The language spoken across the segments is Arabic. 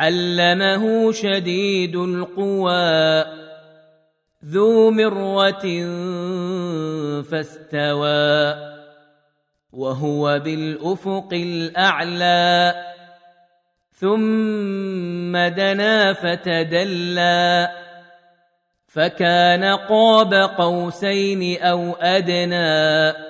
علمه شديد القوى ذو مره فاستوى وهو بالافق الاعلى ثم دنا فتدلى فكان قاب قوسين أو ادنى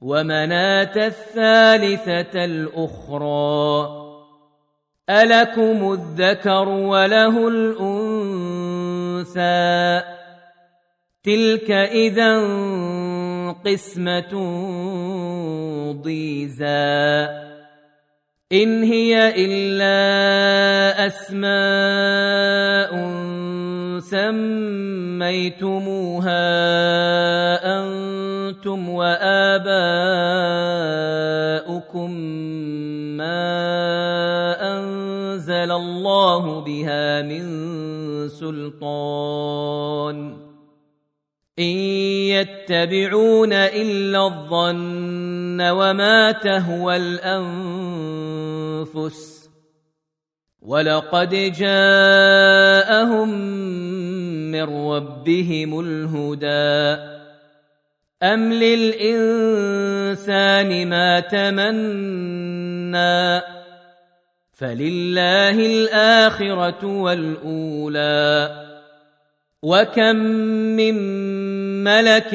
ومناة الثالثة الأخرى. ألكم الذكر وله الأنثى. تلك إذا قسمة ضيزى. إن هي إلا أسماء سميتموها. أنتم وآباؤكم ما أنزل الله بها من سلطان. إن يتبعون إلا الظن وما تهوى الأنفس. ولقد جاءهم من ربهم الهدى. أم للإنسان ما تمنى فلله الآخرة والأولى وكم من ملك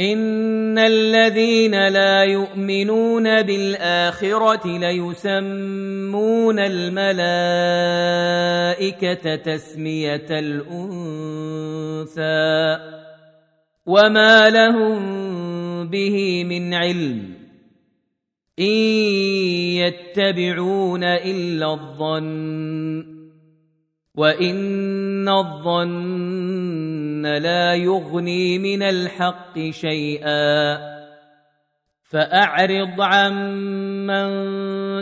ان الذين لا يؤمنون بالاخره ليسمون الملائكه تسميه الانثى وما لهم به من علم ان يتبعون الا الظن وان الظن لا يغني من الحق شيئا فاعرض عمن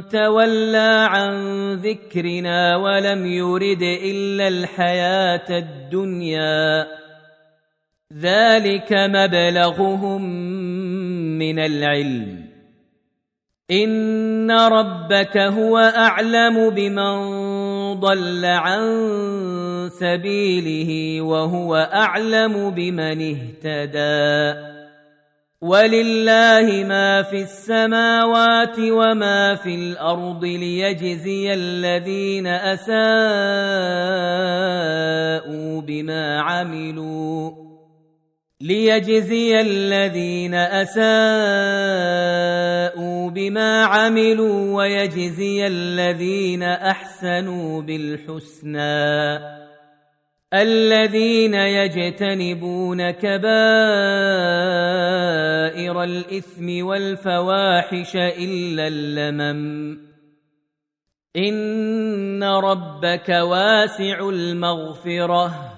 تولى عن ذكرنا ولم يرد الا الحياة الدنيا ذلك مبلغهم من العلم ان ربك هو اعلم بمن ضل عن سبيله وهو أعلم بمن اهتدى. ولله ما في السماوات وما في الأرض ليجزي الذين أساءوا بما عملوا. ليجزي الذين اساءوا بما عملوا ويجزي الذين احسنوا بالحسنى الذين يجتنبون كبائر الاثم والفواحش الا اللمم ان ربك واسع المغفره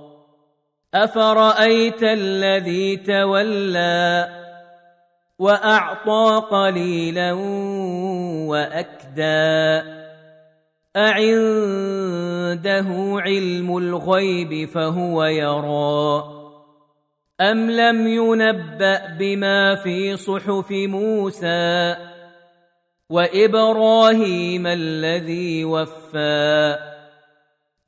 افرايت الذي تولى واعطى قليلا واكدى اعنده علم الغيب فهو يرى ام لم ينبا بما في صحف موسى وابراهيم الذي وفى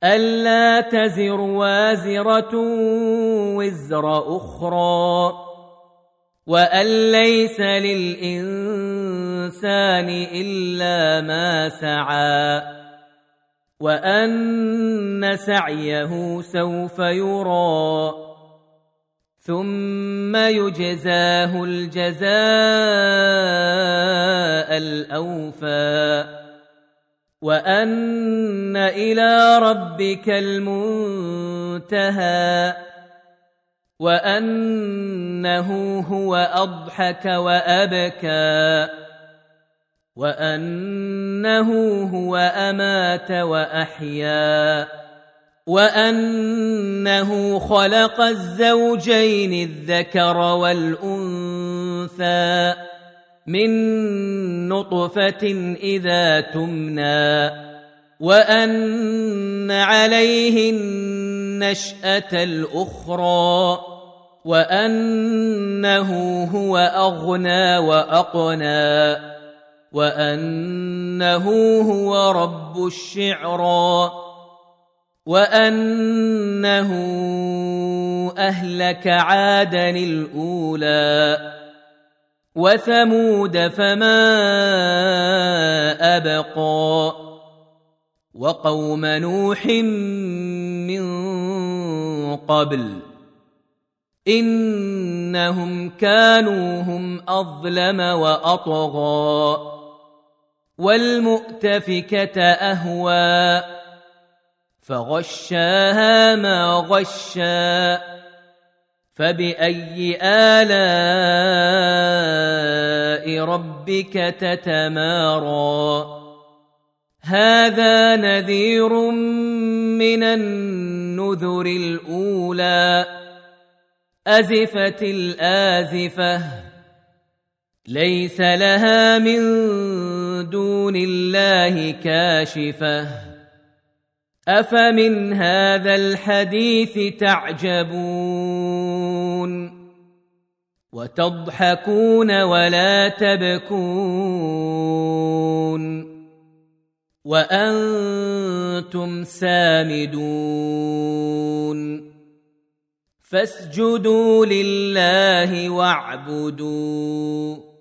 ألا تزر وازرة وزر أخرى وأن ليس للإنسان إلا ما سعى وأن سعيه سوف يرى ثم يجزاه الجزاء الأوفى. وان إلى ربك المنتهى وانه هو اضحك وابكى وانه هو امات واحيا وانه خلق الزوجين الذكر والانثى من نطفة إذا تمنى وأن عليه النشأة الأخرى وأنه هو أغنى وأقنى وأنه هو رب الشعرى وأنه أهلك عادا الأولى. وثمود فما أبقى وقوم نوح من قبل إنهم كانوا هم أظلم وأطغى والمؤتفكة أهوى فغشاها ما غشى فبأي آلاء ربك تتمارى. هذا نذير من النذر الأولى. أزفت الآزفة. ليس لها من دون الله كاشفة. أفمن هذا الحديث تعجبون؟ وتضحكون ولا تبكون وأنتم سامدون فاسجدوا لله واعبدوا